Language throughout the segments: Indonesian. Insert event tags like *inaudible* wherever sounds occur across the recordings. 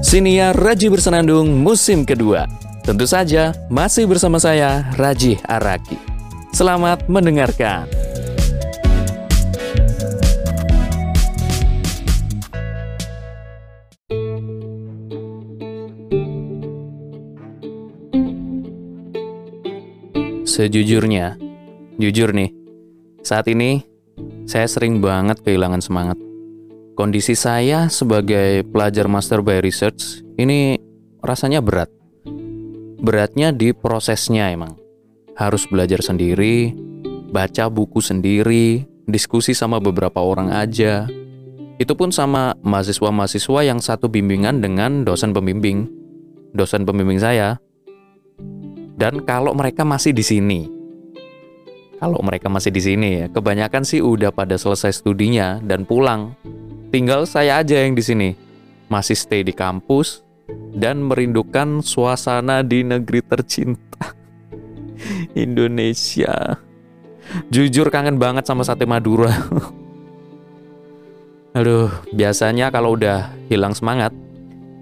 Siniar Raji Bersenandung musim kedua. Tentu saja masih bersama saya Raji Araki. Selamat mendengarkan. Sejujurnya, jujur nih, saat ini saya sering banget kehilangan semangat. Kondisi saya sebagai pelajar master by research ini rasanya berat. Beratnya di prosesnya emang. Harus belajar sendiri, baca buku sendiri, diskusi sama beberapa orang aja. Itu pun sama mahasiswa-mahasiswa yang satu bimbingan dengan dosen pembimbing. Dosen pembimbing saya dan kalau mereka masih di sini, kalau mereka masih di sini ya, kebanyakan sih udah pada selesai studinya dan pulang. Tinggal saya aja yang di sini, masih stay di kampus dan merindukan suasana di negeri tercinta. *laughs* Indonesia. Jujur kangen banget sama sate Madura. *laughs* Aduh, biasanya kalau udah hilang semangat,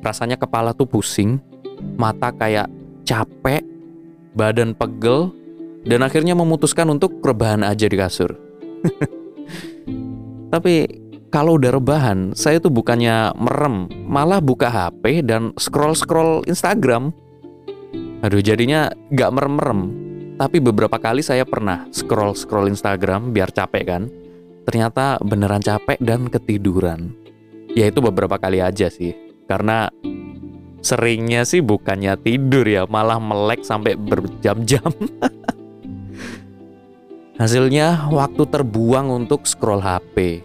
rasanya kepala tuh pusing, mata kayak capek, badan pegel, dan akhirnya memutuskan untuk rebahan aja di kasur. *laughs* Tapi kalau udah rebahan, saya tuh bukannya merem, malah buka HP dan scroll-scroll Instagram. Aduh, jadinya gak merem-merem. Tapi beberapa kali saya pernah scroll-scroll Instagram biar capek kan. Ternyata beneran capek dan ketiduran. Ya itu beberapa kali aja sih. Karena seringnya sih bukannya tidur ya, malah melek sampai berjam-jam. *laughs* Hasilnya waktu terbuang untuk scroll HP.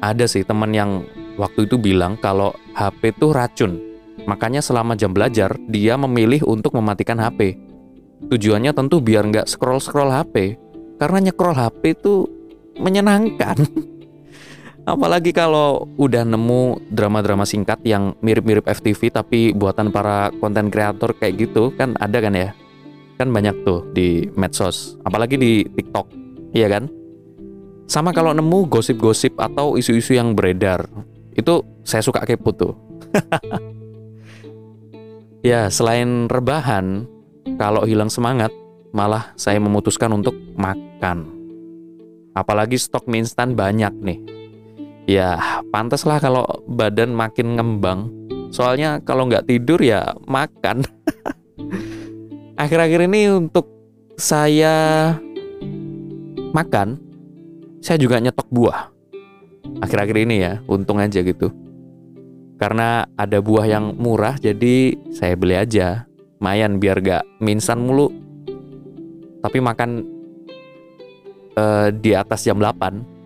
Ada sih teman yang waktu itu bilang kalau HP itu racun. Makanya selama jam belajar, dia memilih untuk mematikan HP. Tujuannya tentu biar nggak scroll-scroll HP. Karena nyekrol HP itu menyenangkan. *laughs* Apalagi kalau udah nemu drama-drama singkat yang mirip-mirip FTV tapi buatan para konten kreator kayak gitu kan ada kan ya? Kan banyak tuh di medsos, apalagi di TikTok, iya kan? Sama kalau nemu gosip-gosip atau isu-isu yang beredar, itu saya suka kepo tuh. *laughs* ya, selain rebahan, kalau hilang semangat, malah saya memutuskan untuk makan. Apalagi stok mie instan banyak nih ya pantas lah kalau badan makin ngembang. Soalnya kalau nggak tidur ya makan. *laughs* Akhir-akhir ini untuk saya makan, saya juga nyetok buah. Akhir-akhir ini ya, untung aja gitu. Karena ada buah yang murah, jadi saya beli aja. Mayan biar gak minsan mulu. Tapi makan uh, di atas jam 8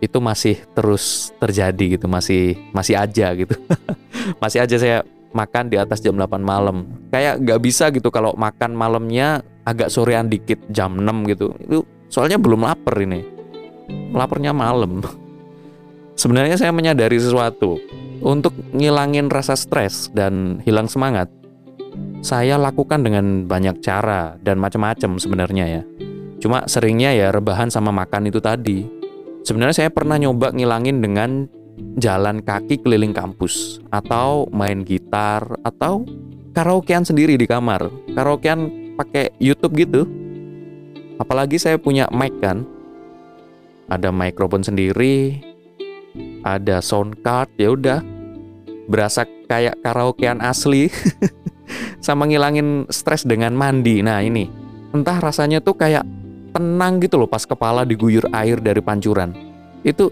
itu masih terus terjadi gitu masih masih aja gitu *laughs* masih aja saya makan di atas jam 8 malam kayak nggak bisa gitu kalau makan malamnya agak sorean dikit jam 6 gitu itu soalnya belum lapar ini. Laparnya malam. Sebenarnya saya menyadari sesuatu. Untuk ngilangin rasa stres dan hilang semangat saya lakukan dengan banyak cara dan macam-macam sebenarnya ya. Cuma seringnya ya rebahan sama makan itu tadi. Sebenarnya saya pernah nyoba ngilangin dengan jalan kaki keliling kampus atau main gitar atau karaokean sendiri di kamar. Karaokean pakai YouTube gitu. Apalagi saya punya mic kan. Ada mikrofon sendiri, ada sound card, ya udah. Berasa kayak karaokean asli. *laughs* Sama ngilangin stres dengan mandi. Nah, ini. Entah rasanya tuh kayak tenang gitu loh pas kepala diguyur air dari pancuran. Itu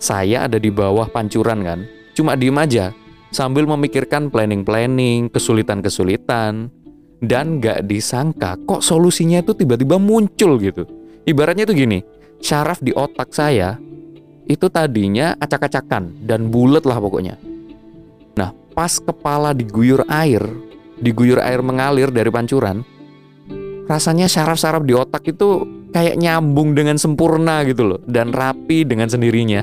saya ada di bawah pancuran kan, cuma diem aja sambil memikirkan planning-planning, kesulitan-kesulitan, dan gak disangka kok solusinya itu tiba-tiba muncul gitu. Ibaratnya itu gini, syaraf di otak saya itu tadinya acak-acakan dan bulat lah pokoknya. Nah, pas kepala diguyur air, diguyur air mengalir dari pancuran, rasanya saraf-saraf di otak itu kayak nyambung dengan sempurna gitu loh dan rapi dengan sendirinya.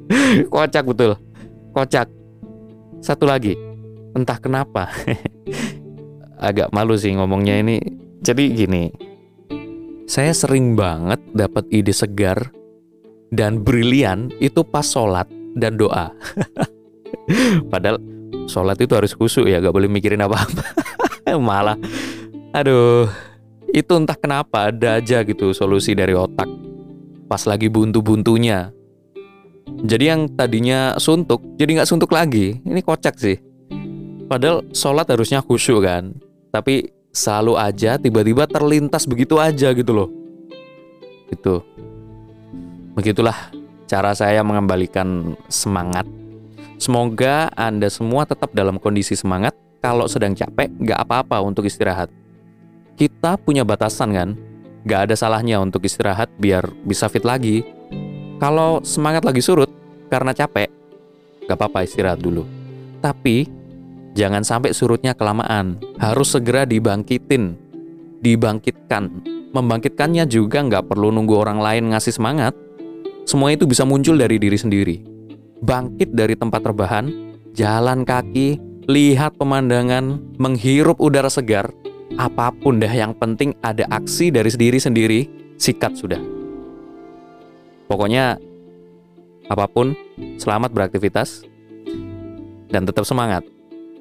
*laughs* Kocak betul. Kocak. Satu lagi. Entah kenapa. *laughs* Agak malu sih ngomongnya ini. Jadi gini. Saya sering banget dapat ide segar dan brilian itu pas sholat dan doa. *laughs* Padahal sholat itu harus khusyuk ya, gak boleh mikirin apa-apa. *laughs* Malah, aduh, itu entah kenapa ada aja gitu solusi dari otak. Pas lagi buntu-buntunya. Jadi yang tadinya suntuk, jadi nggak suntuk lagi. Ini kocak sih. Padahal sholat harusnya khusyuk kan. Tapi selalu aja tiba-tiba terlintas begitu aja gitu loh. Itu. Begitulah cara saya mengembalikan semangat. Semoga Anda semua tetap dalam kondisi semangat. Kalau sedang capek, nggak apa-apa untuk istirahat kita punya batasan kan. Gak ada salahnya untuk istirahat biar bisa fit lagi. Kalau semangat lagi surut karena capek, gak apa-apa istirahat dulu. Tapi jangan sampai surutnya kelamaan. Harus segera dibangkitin, dibangkitkan. Membangkitkannya juga nggak perlu nunggu orang lain ngasih semangat. Semua itu bisa muncul dari diri sendiri. Bangkit dari tempat terbahan, jalan kaki, lihat pemandangan, menghirup udara segar, apa pun deh yang penting ada aksi dari diri sendiri sikat sudah pokoknya apa pun selamat beraktivitas dan tetap semangat